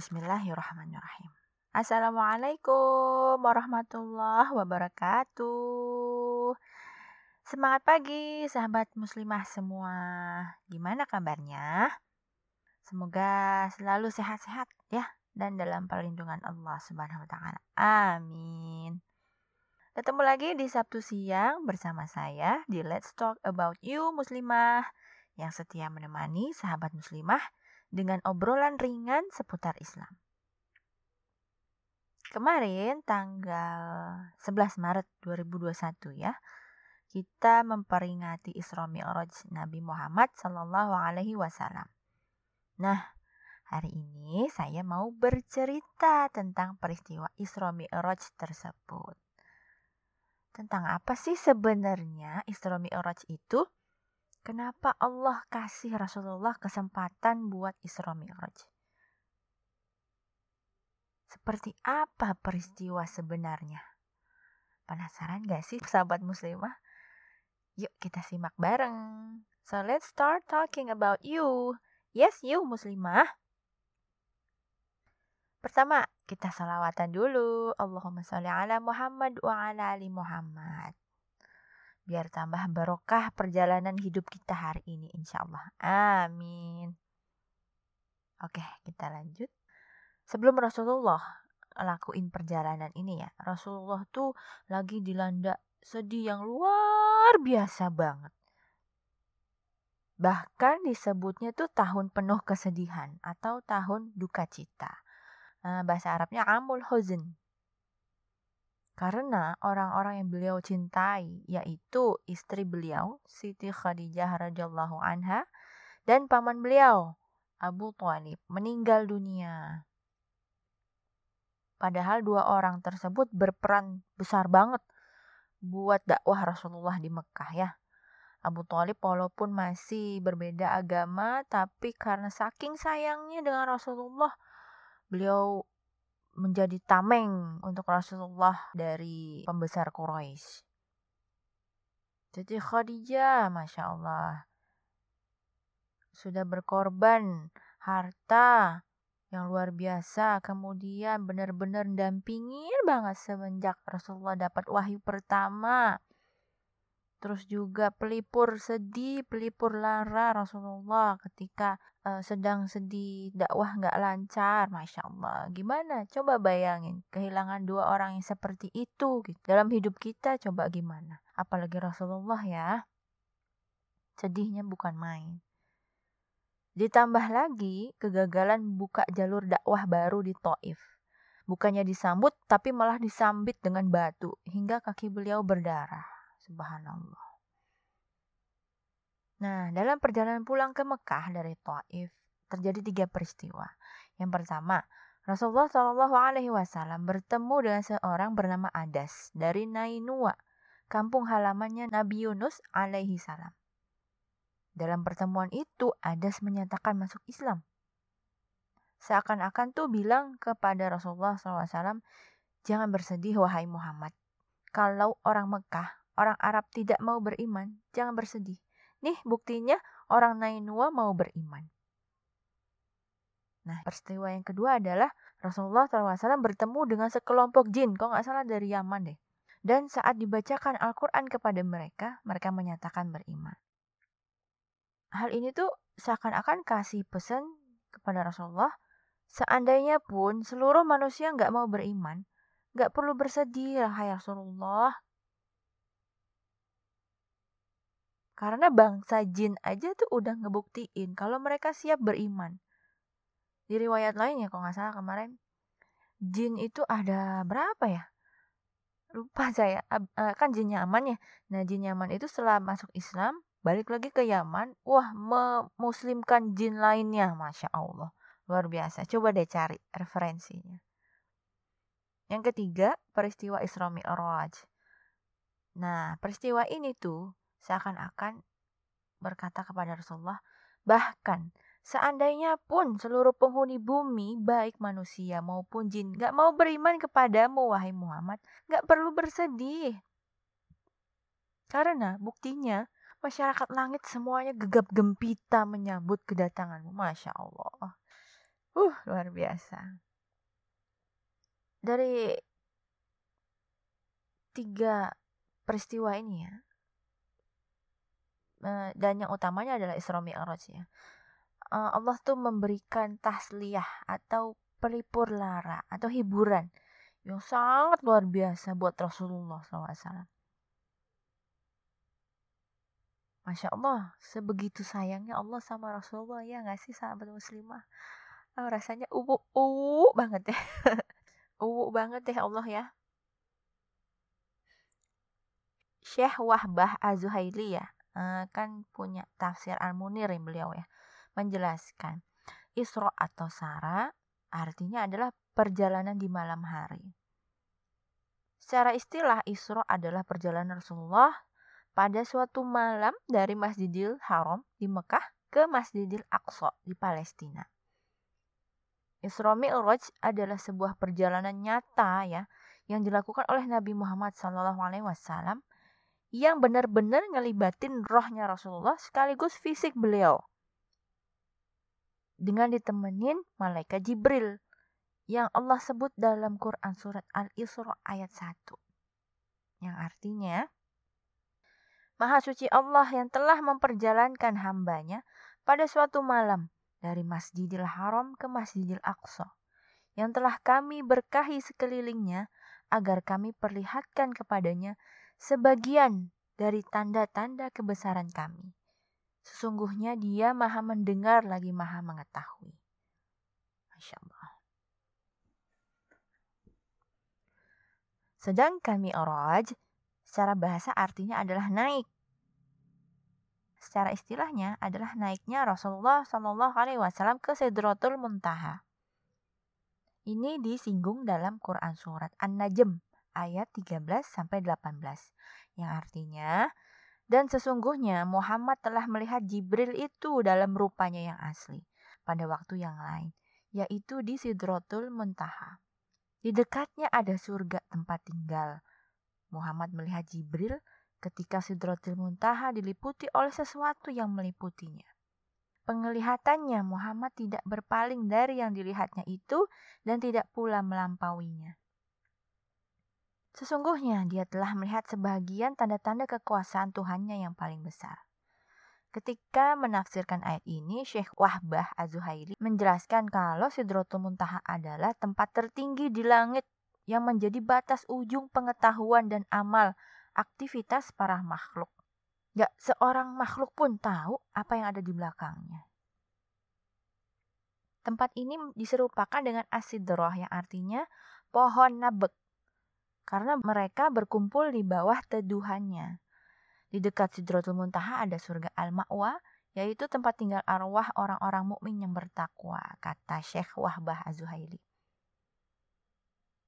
Bismillahirrahmanirrahim. Assalamualaikum warahmatullahi wabarakatuh. Semangat pagi sahabat muslimah semua. Gimana kabarnya? Semoga selalu sehat-sehat ya dan dalam perlindungan Allah Subhanahu wa taala. Amin. Ketemu lagi di Sabtu siang bersama saya di Let's Talk About You Muslimah yang setia menemani sahabat muslimah dengan obrolan ringan seputar Islam. Kemarin tanggal 11 Maret 2021 ya, kita memperingati Isra Mi'raj Nabi Muhammad Sallallahu Alaihi Wasallam. Nah, hari ini saya mau bercerita tentang peristiwa Isra Mi'raj tersebut. Tentang apa sih sebenarnya Isra Mi'raj itu? Kenapa Allah kasih Rasulullah kesempatan buat Isra Mi'raj? Seperti apa peristiwa sebenarnya? Penasaran gak sih sahabat muslimah? Yuk kita simak bareng. So let's start talking about you. Yes, you muslimah. Pertama, kita salawatan dulu. Allahumma sholli ala Muhammad wa ala ali Muhammad. Biar tambah barokah perjalanan hidup kita hari ini insya Allah. Amin. Oke, kita lanjut sebelum Rasulullah lakuin perjalanan ini ya, Rasulullah tuh lagi dilanda sedih yang luar biasa banget. Bahkan disebutnya tuh tahun penuh kesedihan atau tahun duka cita. Nah, bahasa Arabnya amul huzn. Karena orang-orang yang beliau cintai yaitu istri beliau Siti Khadijah radhiyallahu anha dan paman beliau Abu Thalib meninggal dunia. Padahal dua orang tersebut berperan besar banget buat dakwah Rasulullah di Mekah ya. Abu Talib walaupun masih berbeda agama tapi karena saking sayangnya dengan Rasulullah beliau menjadi tameng untuk Rasulullah dari pembesar Quraisy. Jadi Khadijah, Masya Allah, sudah berkorban harta, yang luar biasa. Kemudian benar-benar dampingin banget semenjak Rasulullah dapat wahyu pertama. Terus juga pelipur sedih, pelipur lara Rasulullah ketika uh, sedang sedih, dakwah nggak lancar, masya Allah. Gimana? Coba bayangin kehilangan dua orang yang seperti itu gitu. dalam hidup kita. Coba gimana? Apalagi Rasulullah ya, sedihnya bukan main. Ditambah lagi kegagalan buka jalur dakwah baru di Taif. Bukannya disambut tapi malah disambit dengan batu hingga kaki beliau berdarah. Subhanallah. Nah, dalam perjalanan pulang ke Mekah dari Taif terjadi tiga peristiwa. Yang pertama, Rasulullah Shallallahu Alaihi Wasallam bertemu dengan seorang bernama Adas dari Nainua, kampung halamannya Nabi Yunus alaihi salam. Dalam pertemuan itu, Adas menyatakan masuk Islam. Seakan-akan tuh bilang kepada Rasulullah SAW, jangan bersedih wahai Muhammad. Kalau orang Mekah, orang Arab tidak mau beriman, jangan bersedih. Nih buktinya orang Nainua mau beriman. Nah, peristiwa yang kedua adalah Rasulullah SAW bertemu dengan sekelompok jin, kok nggak salah dari Yaman deh. Dan saat dibacakan Al-Quran kepada mereka, mereka menyatakan beriman hal ini tuh seakan-akan kasih pesan kepada Rasulullah, seandainya pun seluruh manusia nggak mau beriman, nggak perlu bersedih, hai Rasulullah. Karena bangsa jin aja tuh udah ngebuktiin kalau mereka siap beriman. Di riwayat lainnya, kalau nggak salah kemarin, jin itu ada berapa ya? Lupa saya, kan jin nyaman ya. Nah jin nyaman itu setelah masuk Islam, balik lagi ke Yaman, wah memuslimkan jin lainnya, masya Allah, luar biasa. Coba deh cari referensinya. Yang ketiga, peristiwa Isra Mi'raj. Nah, peristiwa ini tuh seakan-akan berkata kepada Rasulullah, bahkan seandainya pun seluruh penghuni bumi, baik manusia maupun jin, gak mau beriman kepadamu, wahai Muhammad, gak perlu bersedih. Karena buktinya Masyarakat langit semuanya gegap gempita menyambut kedatanganmu. Masya Allah. Uh, luar biasa. Dari tiga peristiwa ini ya, eh, dan yang utamanya adalah Isra Mi'raj ya. Eh, Allah tuh memberikan tasliyah atau pelipur lara atau hiburan yang sangat luar biasa buat Rasulullah SAW. Masya Allah, sebegitu sayangnya Allah sama Rasulullah ya nggak sih sahabat muslimah? Oh, rasanya uwu uwu banget ya. uwu banget deh Allah ya. Syekh Wahbah Az-Zuhaili ya, uh, kan punya tafsir Al-Munir yang beliau ya, menjelaskan Isra atau Sara artinya adalah perjalanan di malam hari. Secara istilah Isra adalah perjalanan Rasulullah pada suatu malam dari Masjidil Haram di Mekah ke Masjidil Aqsa di Palestina. Isra Mi'raj adalah sebuah perjalanan nyata ya yang dilakukan oleh Nabi Muhammad SAW yang benar-benar ngelibatin rohnya Rasulullah sekaligus fisik beliau. Dengan ditemenin malaikat Jibril yang Allah sebut dalam Quran surat Al-Isra ayat 1 yang artinya Maha suci Allah yang telah memperjalankan hambanya pada suatu malam dari Masjidil Haram ke Masjidil Aqsa, yang telah kami berkahi sekelilingnya agar kami perlihatkan kepadanya sebagian dari tanda-tanda kebesaran kami. Sesungguhnya dia maha mendengar lagi maha mengetahui. Masya Allah. Sedangkan mi'raj secara bahasa artinya adalah naik secara istilahnya adalah naiknya Rasulullah Shallallahu Alaihi Wasallam ke Sidratul Muntaha. Ini disinggung dalam Quran surat An-Najm ayat 13 sampai 18 yang artinya dan sesungguhnya Muhammad telah melihat Jibril itu dalam rupanya yang asli pada waktu yang lain yaitu di Sidratul Muntaha. Di dekatnya ada surga tempat tinggal. Muhammad melihat Jibril ketika Sidratul Muntaha diliputi oleh sesuatu yang meliputinya. Penglihatannya Muhammad tidak berpaling dari yang dilihatnya itu dan tidak pula melampauinya. Sesungguhnya dia telah melihat sebagian tanda-tanda kekuasaan Tuhannya yang paling besar. Ketika menafsirkan ayat ini, Syekh Wahbah Az-Zuhairi menjelaskan kalau Sidratul Muntaha adalah tempat tertinggi di langit yang menjadi batas ujung pengetahuan dan amal aktivitas para makhluk. Gak seorang makhluk pun tahu apa yang ada di belakangnya. Tempat ini diserupakan dengan asidroh yang artinya pohon nabek. Karena mereka berkumpul di bawah teduhannya. Di dekat Sidratul Muntaha ada surga Al-Ma'wa, yaitu tempat tinggal arwah orang-orang mukmin yang bertakwa, kata Syekh Wahbah Az-Zuhaili.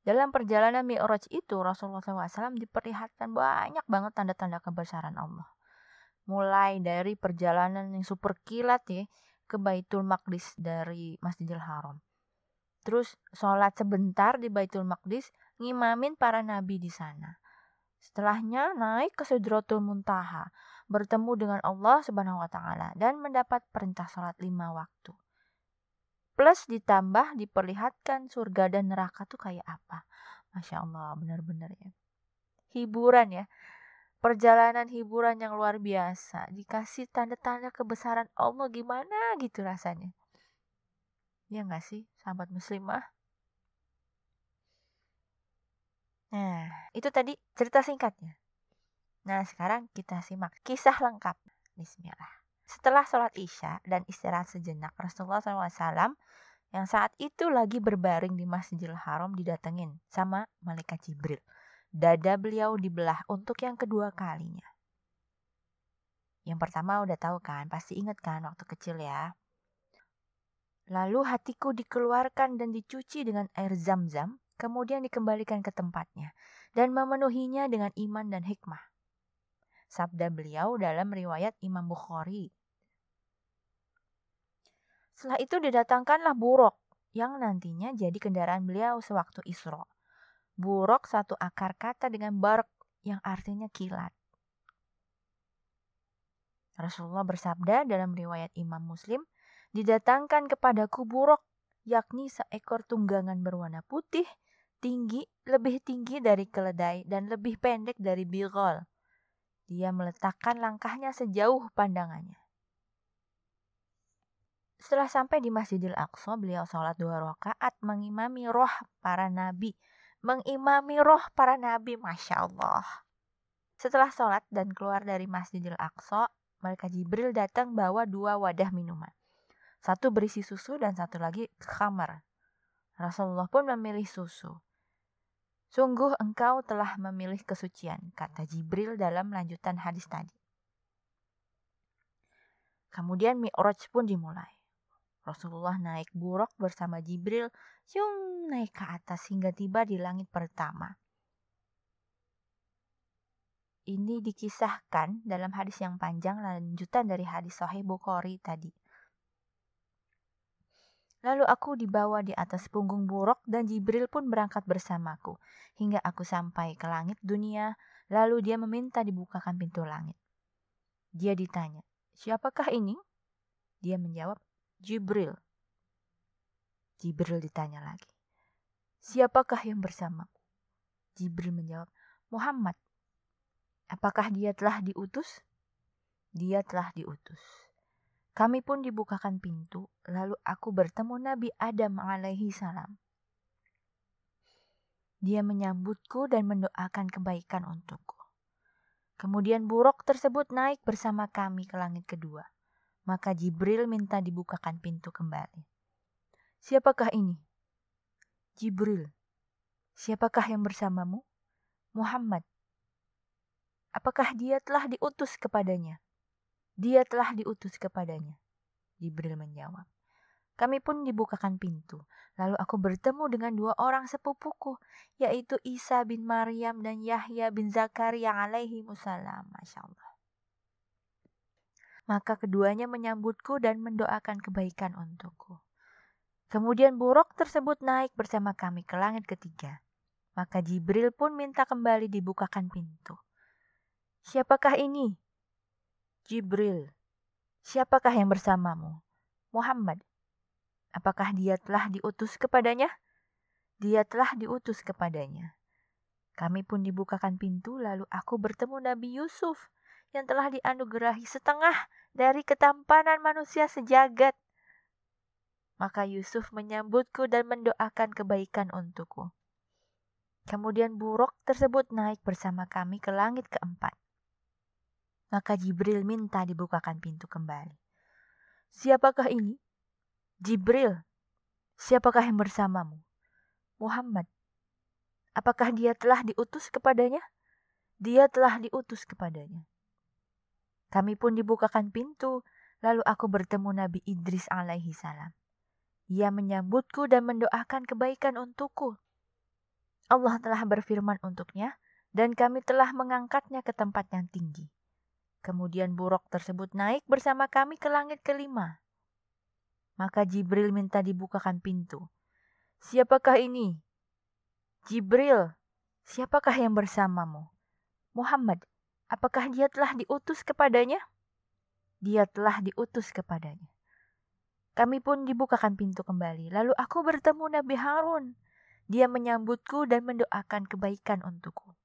Dalam perjalanan Mi'raj itu Rasulullah SAW diperlihatkan banyak banget tanda-tanda kebesaran Allah. Mulai dari perjalanan yang super kilat ya ke Baitul Maqdis dari Masjidil Haram. Terus sholat sebentar di Baitul Maqdis ngimamin para nabi di sana. Setelahnya naik ke Sidratul Muntaha, bertemu dengan Allah Subhanahu wa taala dan mendapat perintah sholat lima waktu. Plus ditambah diperlihatkan surga dan neraka tuh kayak apa. Masya Allah, benar-benar ya. Hiburan ya. Perjalanan hiburan yang luar biasa. Dikasih tanda-tanda kebesaran Allah gimana gitu rasanya. Ya nggak sih, sahabat muslimah? Nah, itu tadi cerita singkatnya. Nah, sekarang kita simak kisah lengkap. Bismillah. Setelah sholat isya dan istirahat sejenak, Rasulullah SAW yang saat itu lagi berbaring di Masjidil Haram didatengin sama malaikat Jibril. Dada beliau dibelah untuk yang kedua kalinya. Yang pertama udah tahu kan, pasti inget kan waktu kecil ya. Lalu hatiku dikeluarkan dan dicuci dengan air zam-zam, kemudian dikembalikan ke tempatnya, dan memenuhinya dengan iman dan hikmah. Sabda beliau dalam riwayat Imam Bukhari setelah itu didatangkanlah buruk yang nantinya jadi kendaraan beliau sewaktu Isra. Buruk satu akar kata dengan barak yang artinya kilat. Rasulullah bersabda dalam riwayat Imam Muslim, didatangkan kepadaku buruk yakni seekor tunggangan berwarna putih, tinggi, lebih tinggi dari keledai, dan lebih pendek dari bigol. Dia meletakkan langkahnya sejauh pandangannya. Setelah sampai di Masjidil Aqsa, beliau sholat dua rakaat mengimami roh para nabi. Mengimami roh para nabi, Masya Allah. Setelah sholat dan keluar dari Masjidil Aqsa, mereka Jibril datang bawa dua wadah minuman. Satu berisi susu dan satu lagi khamar. Rasulullah pun memilih susu. Sungguh engkau telah memilih kesucian, kata Jibril dalam lanjutan hadis tadi. Kemudian Mi'raj pun dimulai. Rasulullah naik buruk bersama Jibril, yung naik ke atas hingga tiba di langit pertama. Ini dikisahkan dalam hadis yang panjang lanjutan dari hadis Sahih Bukhari tadi. Lalu aku dibawa di atas punggung buruk dan Jibril pun berangkat bersamaku hingga aku sampai ke langit dunia. Lalu dia meminta dibukakan pintu langit. Dia ditanya, siapakah ini? Dia menjawab, Jibril. Jibril ditanya lagi, siapakah yang bersamaku? Jibril menjawab, Muhammad. Apakah dia telah diutus? Dia telah diutus. Kami pun dibukakan pintu, lalu aku bertemu Nabi Adam alaihi salam. Dia menyambutku dan mendoakan kebaikan untukku. Kemudian buruk tersebut naik bersama kami ke langit kedua. Maka Jibril minta dibukakan pintu kembali. Siapakah ini? Jibril. Siapakah yang bersamamu? Muhammad. Apakah dia telah diutus kepadanya? Dia telah diutus kepadanya. Jibril menjawab. Kami pun dibukakan pintu. Lalu aku bertemu dengan dua orang sepupuku, yaitu Isa bin Maryam dan Yahya bin Zakaria alaihi musallam. Masya Allah. Maka keduanya menyambutku dan mendoakan kebaikan untukku. Kemudian buruk tersebut naik bersama kami ke langit ketiga. Maka Jibril pun minta kembali dibukakan pintu. Siapakah ini? Jibril. Siapakah yang bersamamu? Muhammad. Apakah dia telah diutus kepadanya? Dia telah diutus kepadanya. Kami pun dibukakan pintu, lalu aku bertemu Nabi Yusuf yang telah dianugerahi setengah dari ketampanan manusia sejagat. Maka Yusuf menyambutku dan mendoakan kebaikan untukku. Kemudian buruk tersebut naik bersama kami ke langit keempat. Maka Jibril minta dibukakan pintu kembali. Siapakah ini? Jibril. Siapakah yang bersamamu? Muhammad. Apakah dia telah diutus kepadanya? Dia telah diutus kepadanya. Kami pun dibukakan pintu, lalu aku bertemu Nabi Idris alaihi salam. Ia menyambutku dan mendoakan kebaikan untukku. Allah telah berfirman untuknya, dan kami telah mengangkatnya ke tempat yang tinggi. Kemudian buruk tersebut naik bersama kami ke langit kelima. Maka Jibril minta dibukakan pintu. Siapakah ini? Jibril, siapakah yang bersamamu? Muhammad, Apakah dia telah diutus kepadanya? Dia telah diutus kepadanya. Kami pun dibukakan pintu kembali. Lalu aku bertemu Nabi Harun. Dia menyambutku dan mendoakan kebaikan untukku.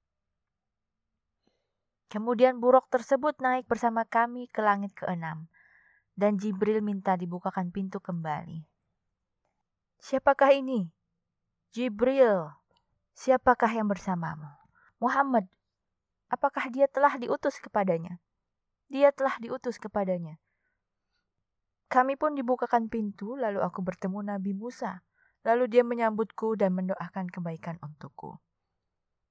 Kemudian buruk tersebut naik bersama kami ke langit keenam. Dan Jibril minta dibukakan pintu kembali. Siapakah ini? Jibril. Siapakah yang bersamamu? Muhammad, Apakah dia telah diutus kepadanya? Dia telah diutus kepadanya. Kami pun dibukakan pintu, lalu aku bertemu Nabi Musa. Lalu dia menyambutku dan mendoakan kebaikan untukku.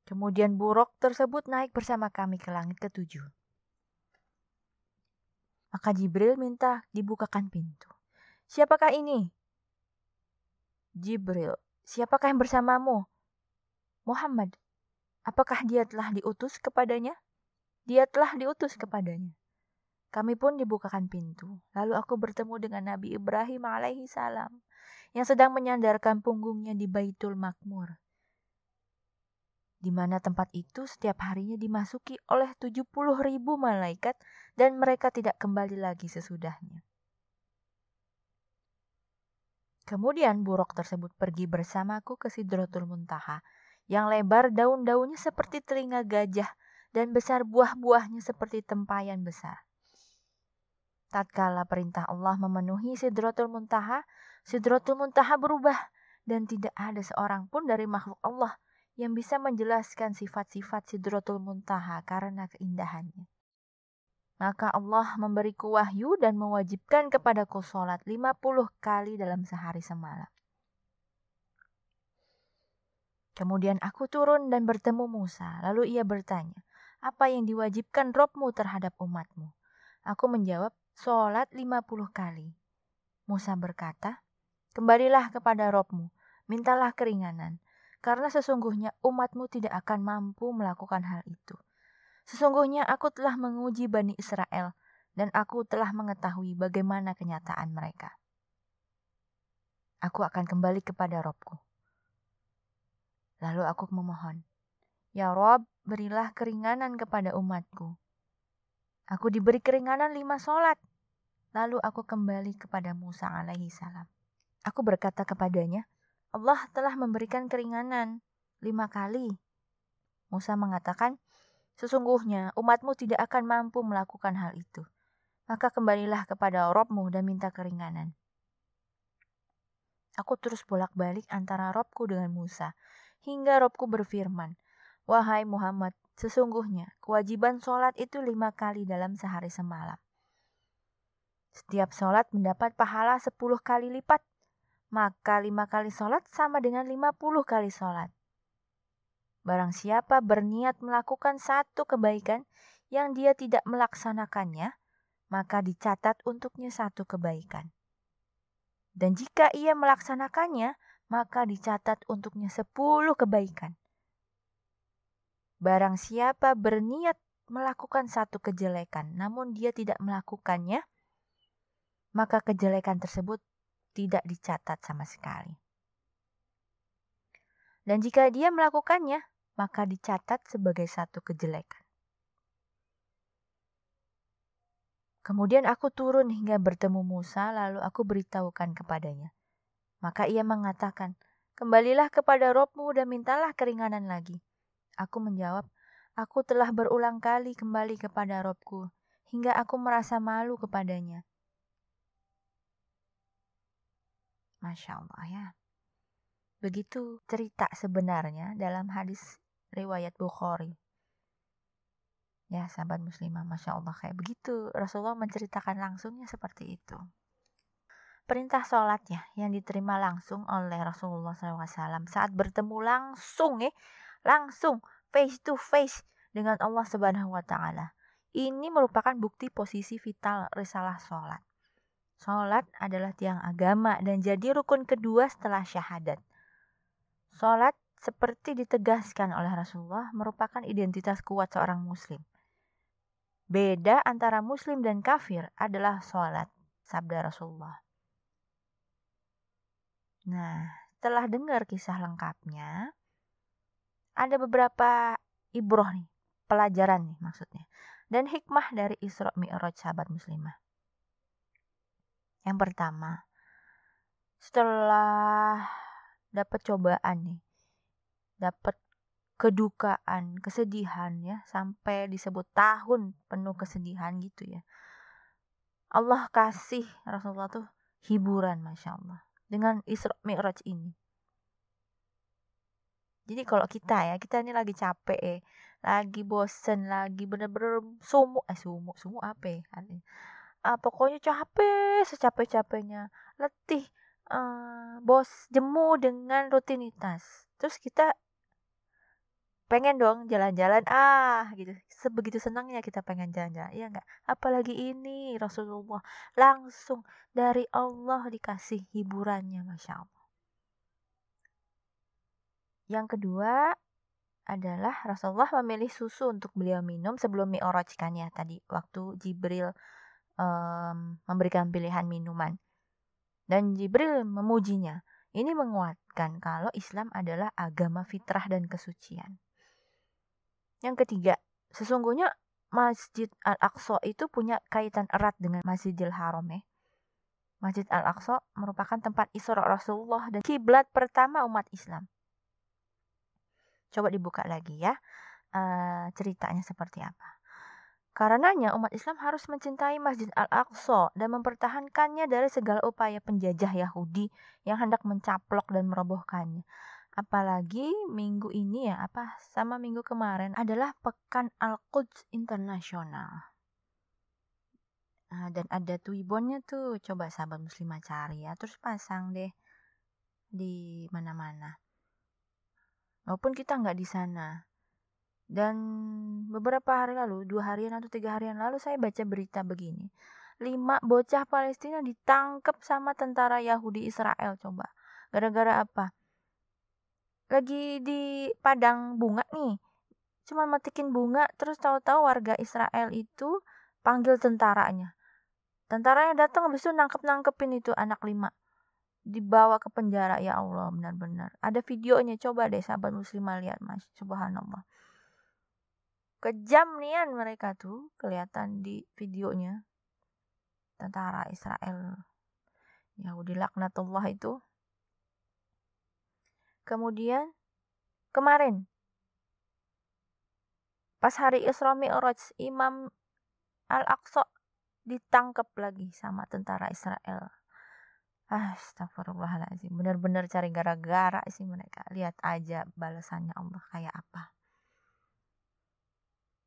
Kemudian buruk tersebut naik bersama kami ke langit ketujuh. Maka Jibril minta dibukakan pintu. Siapakah ini? Jibril, siapakah yang bersamamu? Muhammad, Apakah dia telah diutus kepadanya? Dia telah diutus kepadanya. Kami pun dibukakan pintu. Lalu aku bertemu dengan Nabi Ibrahim alaihi salam yang sedang menyandarkan punggungnya di Baitul Makmur. Di mana tempat itu setiap harinya dimasuki oleh 70 ribu malaikat dan mereka tidak kembali lagi sesudahnya. Kemudian buruk tersebut pergi bersamaku ke Sidratul Muntaha, yang lebar daun-daunnya seperti telinga gajah dan besar buah-buahnya seperti tempayan besar. Tatkala perintah Allah memenuhi Sidratul Muntaha, Sidratul Muntaha berubah dan tidak ada seorang pun dari makhluk Allah yang bisa menjelaskan sifat-sifat Sidratul Muntaha karena keindahannya. Maka Allah memberiku wahyu dan mewajibkan kepadaku sholat 50 kali dalam sehari semalam. Kemudian aku turun dan bertemu Musa. Lalu ia bertanya, apa yang diwajibkan Robmu terhadap umatmu? Aku menjawab, sholat 50 kali. Musa berkata, kembalilah kepada Robmu, mintalah keringanan, karena sesungguhnya umatmu tidak akan mampu melakukan hal itu. Sesungguhnya aku telah menguji Bani Israel dan aku telah mengetahui bagaimana kenyataan mereka. Aku akan kembali kepada Robku. Lalu aku memohon, Ya Rob, berilah keringanan kepada umatku. Aku diberi keringanan lima sholat. Lalu aku kembali kepada Musa alaihi salam. Aku berkata kepadanya, Allah telah memberikan keringanan lima kali. Musa mengatakan, Sesungguhnya umatmu tidak akan mampu melakukan hal itu. Maka kembalilah kepada Robmu dan minta keringanan. Aku terus bolak-balik antara Robku dengan Musa, hingga Robku berfirman, Wahai Muhammad, sesungguhnya kewajiban sholat itu lima kali dalam sehari semalam. Setiap sholat mendapat pahala sepuluh kali lipat, maka lima kali sholat sama dengan lima puluh kali sholat. Barang siapa berniat melakukan satu kebaikan yang dia tidak melaksanakannya, maka dicatat untuknya satu kebaikan. Dan jika ia melaksanakannya, maka dicatat untuknya sepuluh kebaikan. Barang siapa berniat melakukan satu kejelekan, namun dia tidak melakukannya, maka kejelekan tersebut tidak dicatat sama sekali. Dan jika dia melakukannya, maka dicatat sebagai satu kejelekan. Kemudian aku turun hingga bertemu Musa, lalu aku beritahukan kepadanya. Maka ia mengatakan, Kembalilah kepada Robmu dan mintalah keringanan lagi. Aku menjawab, Aku telah berulang kali kembali kepada Robku, hingga aku merasa malu kepadanya. Masya Allah ya. Begitu cerita sebenarnya dalam hadis riwayat Bukhari. Ya, sahabat muslimah, Masya Allah kayak begitu. Rasulullah menceritakan langsungnya seperti itu. Perintah sholat ya, yang diterima langsung oleh Rasulullah SAW saat bertemu langsung ya, langsung face to face dengan Allah Subhanahu wa taala. Ini merupakan bukti posisi vital risalah sholat. Sholat adalah tiang agama dan jadi rukun kedua setelah syahadat. Sholat seperti ditegaskan oleh Rasulullah merupakan identitas kuat seorang muslim. Beda antara muslim dan kafir adalah sholat, sabda Rasulullah. Nah, setelah dengar kisah lengkapnya, ada beberapa ibroh nih, pelajaran nih maksudnya, dan hikmah dari Isra Mi'raj sahabat muslimah. Yang pertama, setelah dapat cobaan nih, dapat kedukaan, kesedihan ya, sampai disebut tahun penuh kesedihan gitu ya. Allah kasih Rasulullah tuh hiburan Masya Allah dengan Isra Mi'raj ini. Jadi kalau kita ya, kita ini lagi capek ya, lagi bosen, lagi bener-bener sumuk, eh sumuk, sumuk apa ya? Uh, pokoknya capek, secapek-capeknya, letih, uh, bos, jemu dengan rutinitas. Terus kita pengen dong jalan-jalan. Ah gitu. Sebegitu senangnya kita pengen jalan-jalan iya enggak apalagi ini Rasulullah. Langsung dari Allah dikasih hiburannya masya Allah. Yang kedua adalah Rasulullah memilih susu untuk beliau minum sebelum mi'raj kan ya tadi waktu Jibril um, memberikan pilihan minuman dan Jibril memujinya ini menguatkan kalau Islam adalah agama fitrah dan kesucian yang ketiga, sesungguhnya Masjid Al-Aqsa itu punya kaitan erat dengan Masjidil Haram ya. Masjid Al-Aqsa merupakan tempat Isra Rasulullah dan kiblat pertama umat Islam. Coba dibuka lagi ya, uh, ceritanya seperti apa. Karenanya umat Islam harus mencintai Masjid Al-Aqsa dan mempertahankannya dari segala upaya penjajah Yahudi yang hendak mencaplok dan merobohkannya. Apalagi minggu ini ya, apa sama minggu kemarin adalah Pekan Al-Quds Internasional. Nah, dan ada tuibonnya tuh, coba sahabat muslimah cari ya, terus pasang deh di mana-mana. Walaupun kita nggak di sana. Dan beberapa hari lalu, dua harian atau tiga harian lalu saya baca berita begini. Lima bocah Palestina ditangkap sama tentara Yahudi Israel coba. Gara-gara apa? lagi di padang bunga nih cuma matikin bunga terus tahu-tahu warga Israel itu panggil tentaranya tentaranya datang habis itu nangkep nangkepin itu anak lima dibawa ke penjara ya Allah benar-benar ada videonya coba deh sahabat muslimah lihat mas subhanallah kejam nian mereka tuh kelihatan di videonya tentara Israel Yahudi laknatullah itu Kemudian kemarin pas hari Isra Mi'raj Imam Al-Aqsa ditangkap lagi sama tentara Israel. Astagfirullahaladzim. Benar-benar cari gara-gara sih mereka. Lihat aja balasannya Allah kayak apa.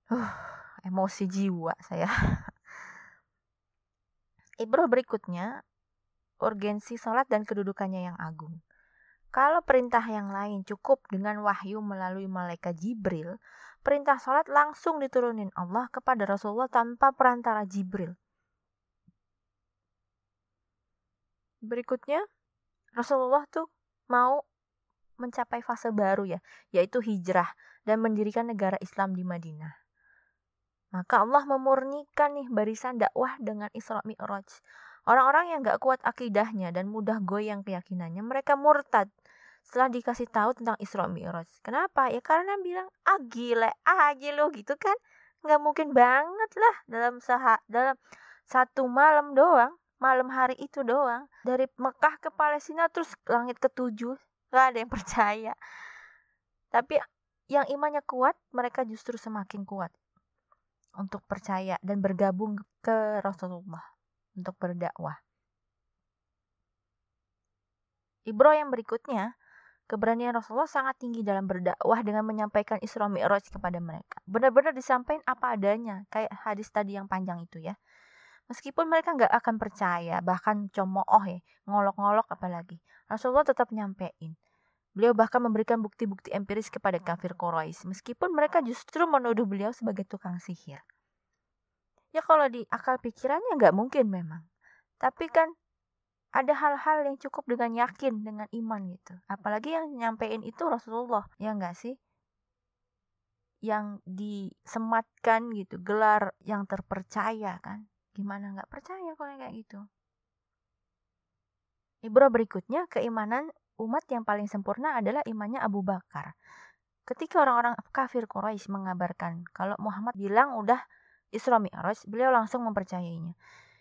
Uh, emosi jiwa saya. Ibrah berikutnya, urgensi sholat dan kedudukannya yang agung. Kalau perintah yang lain cukup dengan wahyu melalui malaikat Jibril, perintah sholat langsung diturunin Allah kepada Rasulullah tanpa perantara Jibril. Berikutnya, Rasulullah tuh mau mencapai fase baru ya, yaitu hijrah dan mendirikan negara Islam di Madinah. Maka Allah memurnikan nih barisan dakwah dengan Isra Mi'raj. Orang-orang yang gak kuat akidahnya dan mudah goyang keyakinannya, mereka murtad setelah dikasih tahu tentang Isra Mi'raj. Kenapa? Ya karena bilang, ah gile aja lo gitu kan. Nggak mungkin banget lah dalam saha, dalam satu malam doang, malam hari itu doang. Dari Mekah ke Palestina terus langit ketujuh. Gak ada yang percaya. Tapi yang imannya kuat, mereka justru semakin kuat untuk percaya dan bergabung ke Rasulullah untuk berdakwah. Ibro yang berikutnya Keberanian Rasulullah sangat tinggi dalam berdakwah dengan menyampaikan Isra Mi'raj kepada mereka. Benar-benar disampaikan apa adanya, kayak hadis tadi yang panjang itu ya. Meskipun mereka nggak akan percaya, bahkan comooh ya, ngolok-ngolok apalagi. Rasulullah tetap nyampein. Beliau bahkan memberikan bukti-bukti empiris kepada kafir Quraisy, meskipun mereka justru menuduh beliau sebagai tukang sihir. Ya kalau di akal pikirannya nggak mungkin memang. Tapi kan ada hal-hal yang cukup dengan yakin dengan iman gitu apalagi yang nyampein itu Rasulullah ya enggak sih yang disematkan gitu gelar yang terpercaya kan gimana nggak percaya kalau kayak gitu Ibro berikutnya keimanan umat yang paling sempurna adalah imannya Abu Bakar ketika orang-orang kafir Quraisy mengabarkan kalau Muhammad bilang udah Isra Mi'raj beliau langsung mempercayainya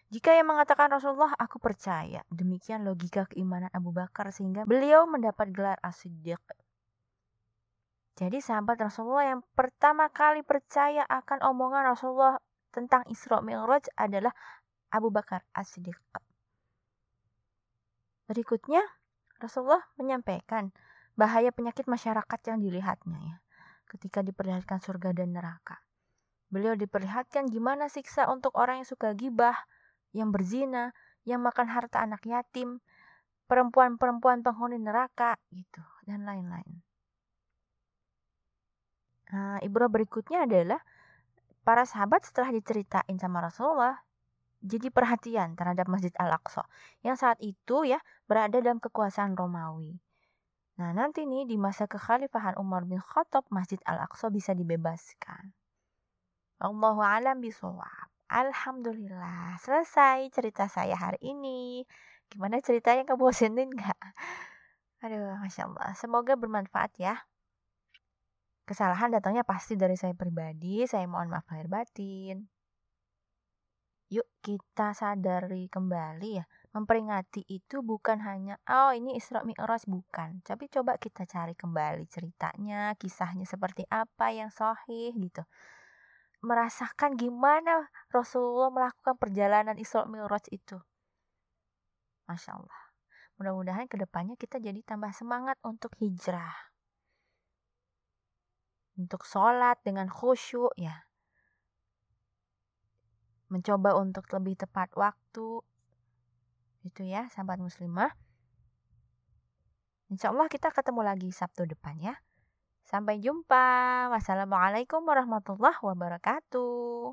jika yang mengatakan Rasulullah, aku percaya. Demikian logika keimanan Abu Bakar sehingga beliau mendapat gelar as-siddiq. Jadi sahabat Rasulullah yang pertama kali percaya akan omongan Rasulullah tentang Isra Mi'raj adalah Abu Bakar as-siddiq. Berikutnya, Rasulullah menyampaikan bahaya penyakit masyarakat yang dilihatnya ya, ketika diperlihatkan surga dan neraka. Beliau diperlihatkan gimana siksa untuk orang yang suka gibah, yang berzina, yang makan harta anak yatim, perempuan-perempuan penghuni neraka, gitu, dan lain-lain. Nah, ibrah berikutnya adalah para sahabat setelah diceritain sama Rasulullah jadi perhatian terhadap Masjid Al-Aqsa yang saat itu ya berada dalam kekuasaan Romawi. Nah, nanti nih di masa kekhalifahan Umar bin Khattab Masjid Al-Aqsa bisa dibebaskan. Allahu alam bisawab. Alhamdulillah, selesai cerita saya hari ini. Gimana ceritanya kebosenin gak? Aduh, Masya Allah. Semoga bermanfaat ya. Kesalahan datangnya pasti dari saya pribadi. Saya mohon maaf lahir batin. Yuk kita sadari kembali ya memperingati itu bukan hanya oh ini Isra Mi'raj bukan, tapi coba kita cari kembali ceritanya, kisahnya seperti apa yang sahih gitu. Merasakan gimana Rasulullah melakukan perjalanan Isra Mi'raj itu. Masya Allah. Mudah-mudahan ke depannya kita jadi tambah semangat untuk hijrah. Untuk sholat dengan khusyuk ya. Mencoba untuk lebih tepat waktu. Itu ya sahabat muslimah. Insya Allah kita ketemu lagi Sabtu depan ya. Sampai jumpa. Wassalamualaikum warahmatullahi wabarakatuh.